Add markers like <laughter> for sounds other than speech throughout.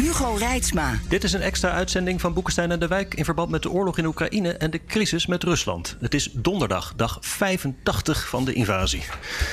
Hugo Reitsma. Dit is een extra uitzending van Boekenstein en de Wijk in verband met de oorlog in Oekraïne en de crisis met Rusland. Het is donderdag, dag 85 van de invasie.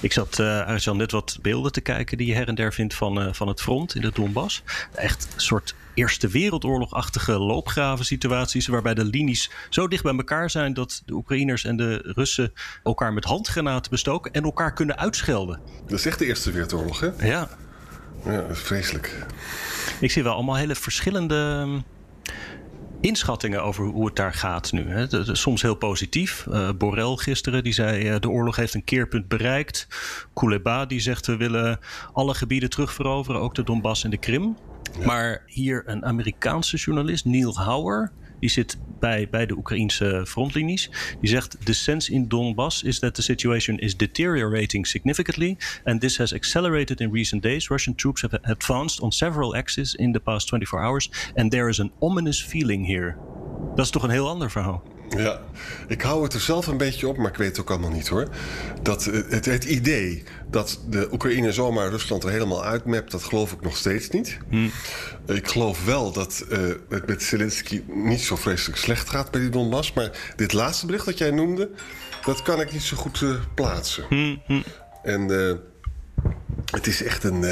Ik zat uh, net wat beelden te kijken die je her en der vindt van, uh, van het front in de Donbass. Echt een soort Eerste Wereldoorlogachtige loopgraven situaties waarbij de linies zo dicht bij elkaar zijn dat de Oekraïners en de Russen elkaar met handgranaten bestoken en elkaar kunnen uitschelden. Dat is echt de Eerste Wereldoorlog, hè? Ja. Ja, vreselijk. Ik zie wel allemaal hele verschillende inschattingen over hoe het daar gaat nu. Hè. Soms heel positief. Uh, Borrell gisteren die zei uh, de oorlog heeft een keerpunt bereikt. Kuleba die zegt we willen alle gebieden terugveroveren, ook de Donbass en de Krim. Ja. Maar hier een Amerikaanse journalist, Neil Hauer, die zit bij, bij de Oekraïnse frontlinies. Die zegt: The sense in Donbass is that the situation is deteriorating significantly, and this has accelerated in recent days. Russian troops have advanced on several axes in the past 24 hours, and there is an ominous feeling here. Dat is toch een heel ander verhaal. Ja, ik hou het er zelf een beetje op, maar ik weet het ook allemaal niet hoor. Dat het, het idee dat de Oekraïne zomaar Rusland er helemaal uitmapt, dat geloof ik nog steeds niet. Hm. Ik geloof wel dat uh, het met Zelensky niet zo vreselijk slecht gaat bij die Donbass. Maar dit laatste bericht dat jij noemde, dat kan ik niet zo goed uh, plaatsen. Hm, hm. En uh, het is echt een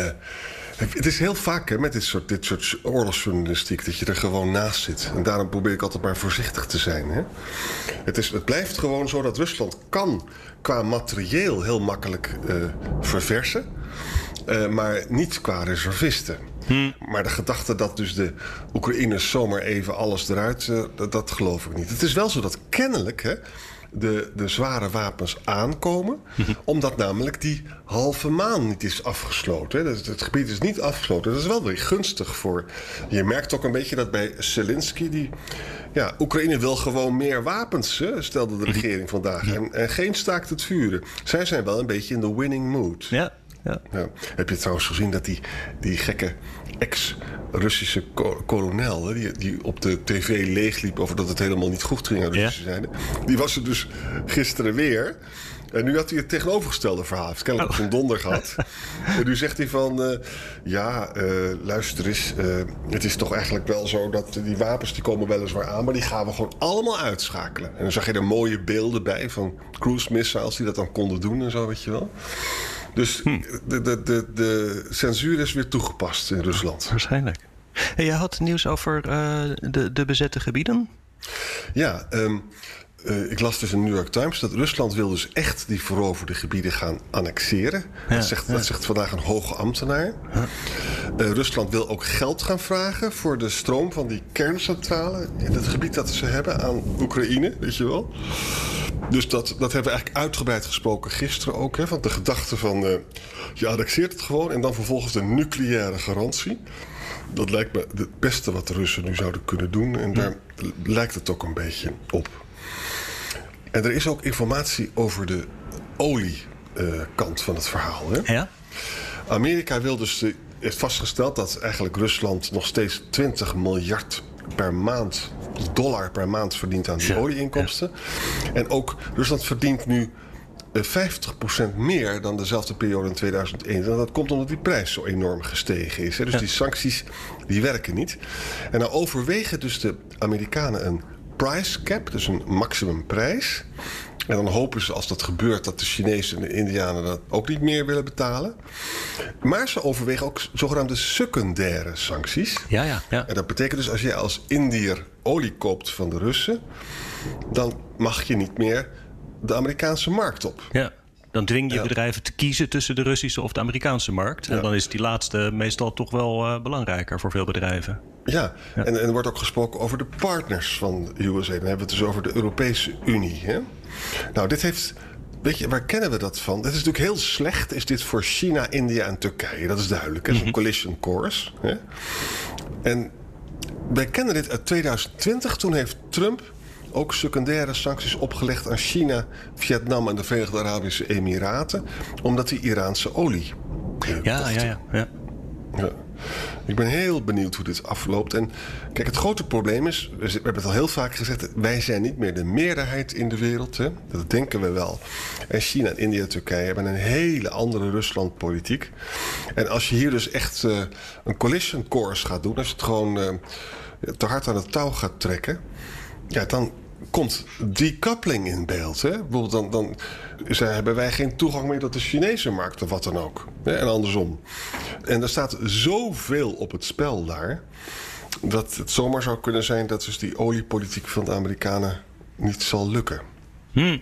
het is heel vaak hè, met dit soort, dit soort oorlogsjournalistiek dat je er gewoon naast zit. En daarom probeer ik altijd maar voorzichtig te zijn. Hè. Het, is, het blijft gewoon zo dat Rusland kan qua materieel heel makkelijk uh, verversen. Uh, maar niet qua reservisten. Hmm. Maar de gedachte dat dus de Oekraïners zomaar even alles eruit... Uh, dat, dat, geloof ik niet. Het is wel zo dat kennelijk... Hè, de, de zware wapens aankomen. omdat namelijk die halve maan niet is afgesloten. Dus het gebied is niet afgesloten. Dat is wel weer gunstig voor. Je merkt ook een beetje dat bij Zelensky. Die, ja, Oekraïne wil gewoon meer wapens, hè, stelde de regering vandaag. En, en geen staakt het vuren. Zij zijn wel een beetje in de winning mood. Ja. Ja. Ja. Heb je trouwens gezien dat die, die gekke ex-Russische kolonel... Die, die op de tv leegliep over dat het helemaal niet goed ging aan Russische ja. zijde... die was er dus gisteren weer... En nu had hij het tegenovergestelde verhaal. Hij heeft kennelijk oh. een donder gehad. <laughs> en nu zegt hij van... Uh, ja, uh, luister eens. Uh, het is toch eigenlijk wel zo dat die wapens... die komen weliswaar aan... maar die gaan we gewoon allemaal uitschakelen. En dan zag je er mooie beelden bij... van cruise missiles die dat dan konden doen en zo, weet je wel. Dus hm. de, de, de, de censuur is weer toegepast in Rusland. Waarschijnlijk. Hey, jij had nieuws over uh, de, de bezette gebieden? Ja, um, uh, ik las dus in de New York Times dat Rusland wil dus echt die veroverde gebieden gaan annexeren. Ja, dat, zegt, ja. dat zegt vandaag een hoge ambtenaar. Uh, Rusland wil ook geld gaan vragen voor de stroom van die kerncentrale in het gebied dat ze hebben aan Oekraïne, weet je wel. Dus dat, dat hebben we eigenlijk uitgebreid gesproken gisteren ook. Hè, van de gedachte van uh, je annexeert het gewoon en dan vervolgens de nucleaire garantie. Dat lijkt me het beste wat de Russen nu zouden kunnen doen. En daar lijkt het ook een beetje op. En er is ook informatie over de oliekant uh, van het verhaal. Hè? Ja? Amerika wil dus de, heeft vastgesteld dat eigenlijk Rusland nog steeds 20 miljard per maand, dollar per maand verdient aan die olieinkomsten. En ook Rusland verdient nu uh, 50% meer dan dezelfde periode in 2001. En dat komt omdat die prijs zo enorm gestegen is. Dus die sancties die werken niet. En nou overwegen dus de Amerikanen een price cap, dus een maximumprijs. En dan hopen ze als dat gebeurt dat de Chinezen en de Indianen dat ook niet meer willen betalen. Maar ze overwegen ook zogenaamde secundaire sancties. Ja, ja, ja. En dat betekent dus als jij als Indiër olie koopt van de Russen, dan mag je niet meer de Amerikaanse markt op. Ja. Dan dwing je ja. bedrijven te kiezen tussen de Russische of de Amerikaanse markt. Ja. En dan is die laatste meestal toch wel uh, belangrijker voor veel bedrijven. Ja, ja. En, en, er wordt ook gesproken over de partners van de USA. Dan hebben we het dus over de Europese Unie. Hè? Nou, dit heeft weet je, waar kennen we dat van? Het is natuurlijk heel slecht, is dit voor China, India en Turkije. Dat is duidelijk. Het is een collision course. Hè? En wij kennen dit uit 2020. Toen heeft Trump ook secundaire sancties opgelegd aan China, Vietnam en de Verenigde Arabische Emiraten. Omdat die Iraanse olie. eh, Ja, ja, ja. ja. Ja. Ik ben heel benieuwd hoe dit afloopt. En kijk, het grote probleem is, we hebben het al heel vaak gezegd, wij zijn niet meer de meerderheid in de wereld. Hè? Dat denken we wel. En China, India en Turkije hebben een hele andere Rusland-politiek. En als je hier dus echt eh, een collision course gaat doen, als je het gewoon eh, te hard aan het touw gaat trekken, ja, dan komt decoupling in beeld. Hè? Bijvoorbeeld dan, dan hebben wij geen toegang meer tot de Chinese markt of wat dan ook. Hè? En andersom. En er staat zoveel op het spel daar... dat het zomaar zou kunnen zijn dat dus die oliepolitiek van de Amerikanen niet zal lukken. Hm.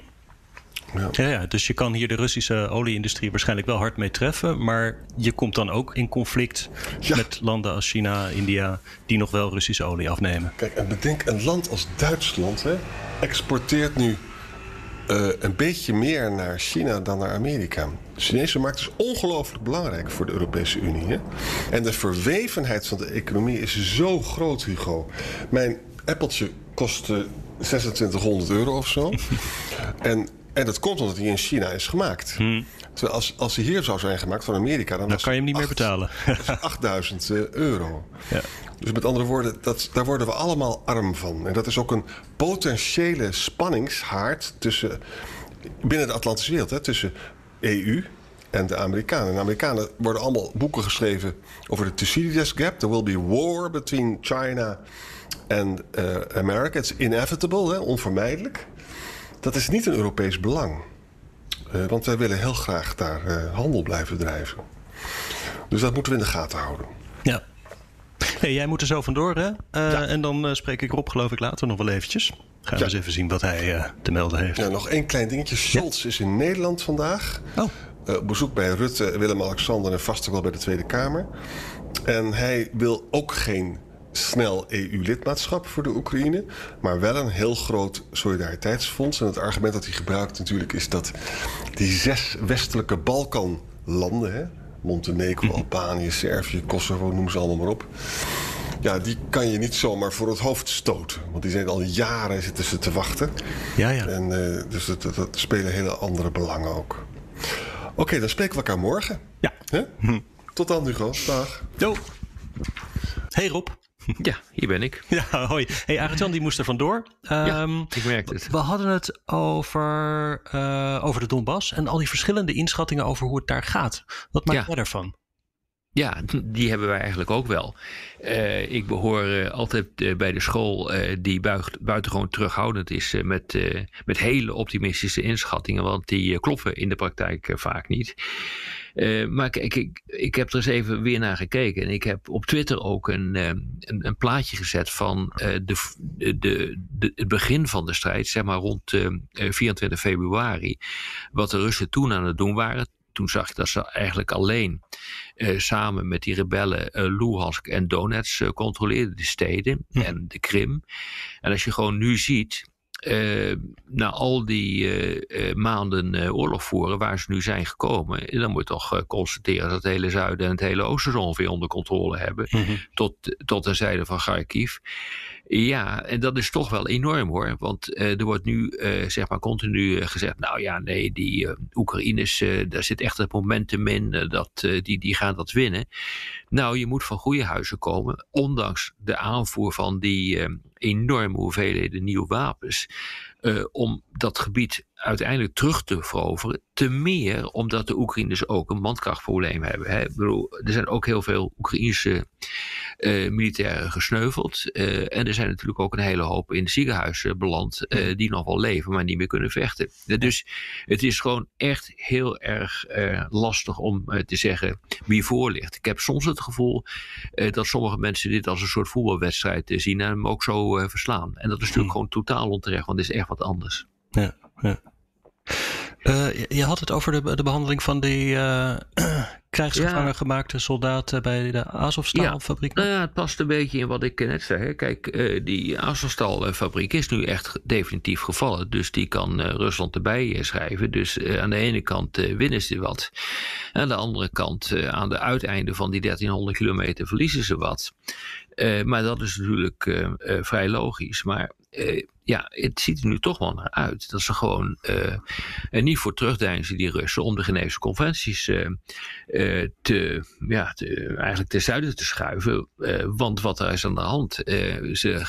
Ja. Ja, ja, dus je kan hier de Russische olieindustrie waarschijnlijk wel hard mee treffen. Maar je komt dan ook in conflict Ja. met landen als China, India, die nog wel Russische olie afnemen. Kijk, en bedenk, een land als Duitsland hè, exporteert nu eh, een beetje meer naar China dan naar Amerika. De Chinese markt is ongelooflijk belangrijk voor de Europese Unie. Hè? En de verwevenheid van de economie is zo groot, Hugo. Mijn appeltje kostte 2600 euro of zo. <laughs> en, en dat komt omdat hij in China is gemaakt. Terwijl als, als hij hier zou zijn gemaakt van Amerika... dan, Dan kan je hem niet meer betalen. <laughs> dat is 8000 eh, euro. Ja. Dus met andere woorden, dat, daar worden we allemaal arm van. En dat is ook een potentiële spanningshaard tussen, binnen de Atlantische wereld, hè, tussen EU en de Amerikanen. En de Amerikanen worden allemaal boeken geschreven over de Thucydides Gap. There will be war between China and eh, America. It's inevitable, hè, onvermijdelijk. Dat is niet een Europees belang. Eh, want wij willen heel graag daar eh, handel blijven drijven. Dus dat moeten we in de gaten houden. Ja. Hey, jij moet er zo vandoor, hè? Eh, En dan spreek ik Rob, geloof ik, later nog wel eventjes. Gaan we Ja. eens even zien wat hij te melden heeft. Ja, nog één klein dingetje. Scholz is in Nederland vandaag. Oh. Op bezoek bij Rutte, Willem-Alexander en vast ook wel bij de Tweede Kamer. En hij wil ook geen snel EU-lidmaatschap voor de Oekraïne, maar wel een heel groot solidariteitsfonds. En het argument dat hij gebruikt natuurlijk is dat die zes westelijke Balkanlanden, hè, Montenegro, Albanië, Servië, Kosovo, noem ze allemaal maar op. Ja, die kan je niet zomaar voor het hoofd stoten. Want die zijn al jaren zitten ze te wachten. Ja, ja. En, eh, dus dat, dat, dat spelen hele andere belangen ook. Oké, dan spreken we elkaar morgen. Ja. Hè? Tot dan, Hugo. Dag. Yo. Hey Rob. Ja, hier ben ik. <laughs> Ja, hoi. Hey, Arjan die moest er vandoor. Ehm, ik merkte het. We hadden het over, eh, over de Donbass en al die verschillende inschattingen over hoe het daar gaat. Wat maak Ja. jij daarvan? Ja, die hebben wij eigenlijk ook wel. Eh, ik behoor eh, altijd bij de school die buigt, buitengewoon terughoudend is met, met hele optimistische inschattingen, want die kloppen in de praktijk vaak niet. Eh, maar kijk, ik, ik heb er eens even weer naar gekeken. En ik heb op Twitter ook een, eh, een, een plaatje gezet van eh, de, de, de, het begin van de strijd, zeg maar rond eh, eh, 24 februari. Wat de Russen toen aan het doen waren. Toen zag ik dat ze eigenlijk alleen samen met die rebellen Luhansk en Donetsk controleerden, de steden en de Krim. En als je gewoon nu ziet, eh, na al die eh, eh, maanden oorlog voeren waar ze nu zijn gekomen, dan moet je toch constateren dat het hele zuiden en het hele oosten zo ongeveer onder controle hebben. Tot, tot de zijde van Kharkiv. Ja, en dat is toch wel enorm hoor. Want eh, er wordt nu eh, zeg maar continu eh, gezegd: nou ja, nee, die Oekraïners, daar zit echt het momentum in, dat, die, die gaan dat winnen. Nou, je moet van goede huizen komen, ondanks de aanvoer van die enorme hoeveelheden nieuwe wapens. om dat gebied uiteindelijk terug te veroveren. Te meer omdat de Oekraïners ook een mankrachtprobleem hebben. Hè. Ik bedoel, er zijn ook heel veel Oekraïnse eh, militairen gesneuveld. eh, en er zijn natuurlijk ook een hele hoop in ziekenhuizen beland. eh, die nog wel leven, maar niet meer kunnen vechten. Dus het is gewoon echt heel erg lastig om te zeggen wie voor ligt. Ik heb soms het gevoel dat sommige mensen dit als een soort voetbalwedstrijd zien en hem ook zo verslaan. En dat is natuurlijk gewoon totaal onterecht, want het is echt wat anders. Ja, ja. Je- had het over de, de behandeling van die krijgsgevangen gemaakte soldaat bij de Azovstal-fabriek? Ja. Nou ja, het past een beetje in wat ik net zei. Kijk, die Azovstal-fabriek is nu echt definitief gevallen. Dus die kan Rusland erbij schrijven. Dus aan de ene kant winnen ze wat. Aan de andere kant, aan de uiteinden van die 1300 kilometer verliezen ze wat. maar dat is natuurlijk vrij logisch. Maar ja, het ziet er nu toch wel naar uit dat ze gewoon uh, er niet voor terugdeinzen, die Russen, om de Geneefse conventies uh, uh, te, ja, te, eigenlijk ten zuiden te schuiven. want wat er is aan de hand, ze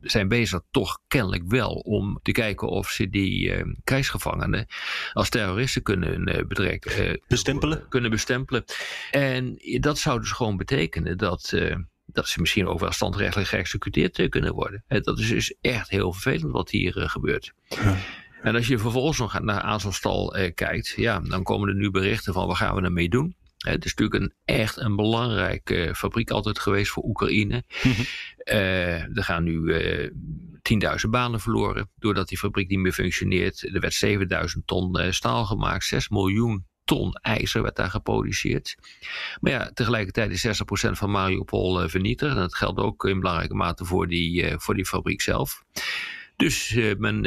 zijn bezig toch kennelijk wel om te kijken of ze die krijgsgevangenen als terroristen kunnen betrekken. bestempelen? Kunnen bestempelen. En dat zou dus gewoon betekenen dat dat ze misschien ook wel standrechtelijk geëxecuteerd eh, kunnen worden. Dat is dus echt heel vervelend wat hier eh, gebeurt. Ja. En als je vervolgens nog naar Azovstal eh, kijkt, ja, dan komen er nu berichten van wat gaan we ermee doen. Het is natuurlijk een, echt een belangrijke fabriek altijd geweest voor Oekraïne. Mhm. er gaan nu uh, 10.000 banen verloren doordat die fabriek niet meer functioneert. Er werd 7000 ton staal gemaakt, 6 miljoen ton ijzer werd daar geproduceerd. Maar ja, tegelijkertijd is 60% van Mariupol uh, vernietigd. En dat geldt ook in belangrijke mate voor die, uh, voor die fabriek zelf. Dus uh, men,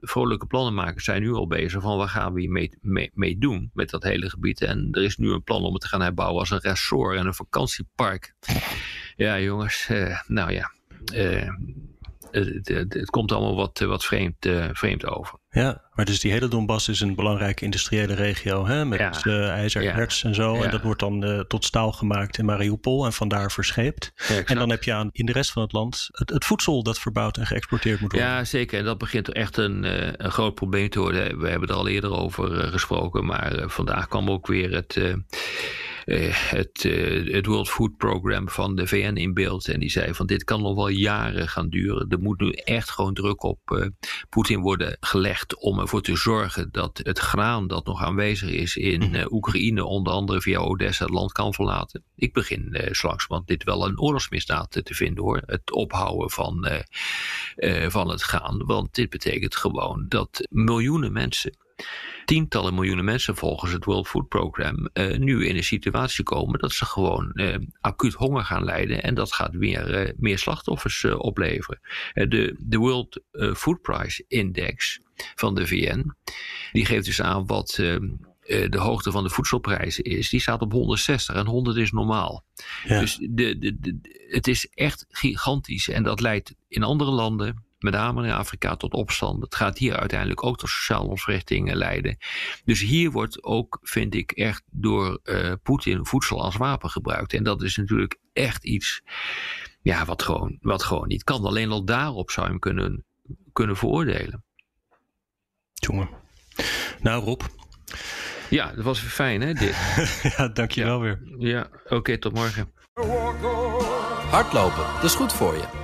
vrolijke plannenmakers zijn nu al bezig van waar gaan we hiermee mee, mee, doen met dat hele gebied. En er is nu een plan om het te gaan herbouwen als een resort en een vakantiepark. Ja jongens, nou ja, het, het, het, komt allemaal wat, wat vreemd, vreemd over. Ja, maar dus die hele Donbass is een belangrijke industriële regio hè, met ja. uh, ijzer, ja. en zo. En dat wordt dan uh, tot staal gemaakt in Mariupol en vandaar verscheept. en dan heb je aan in de rest van het land het, het, voedsel dat verbouwd en geëxporteerd moet worden. Ja, zeker. En dat begint echt een, uh, een groot probleem te worden. We hebben er al eerder over gesproken, maar vandaag kwam ook weer het het, uh, het World Food Program van de VN in beeld. En die zei van dit kan nog wel jaren gaan duren. Er moet nu echt gewoon druk op uh, Poetin worden gelegd om ervoor te zorgen dat het graan dat nog aanwezig is in mhm. Oekraïne, onder andere via Odessa, het land kan verlaten. Ik begin uh, langs, want dit wel een oorlogsmisdaad te vinden hoor. Het ophouden van, van het graan. Want dit betekent gewoon dat miljoenen mensen tientallen miljoenen mensen volgens het World Food Program uh, nu in een situatie komen dat ze gewoon uh, acuut honger gaan lijden en dat gaat weer uh, meer slachtoffers opleveren. de, de World Food Price Index van de VN, die geeft dus aan wat de hoogte van de voedselprijzen is, die staat op 160 en 100 is normaal. Ja. Dus de, de, de, het is echt gigantisch en dat leidt in andere landen met name in Afrika tot opstand. Het gaat hier uiteindelijk ook tot sociale ontwrichtingen leiden. Dus hier wordt ook, vind ik, echt door uh, Poetin voedsel als wapen gebruikt. En dat is natuurlijk echt iets ja, wat, gewoon, wat gewoon niet kan. Alleen al daarop zou je hem kunnen, kunnen veroordelen. Jongen. Nou Rob. Ja, dat was fijn hè dit. <laughs> ja, dankjewel ja. weer. Ja, oké, tot morgen. Hardlopen, dat is goed voor je.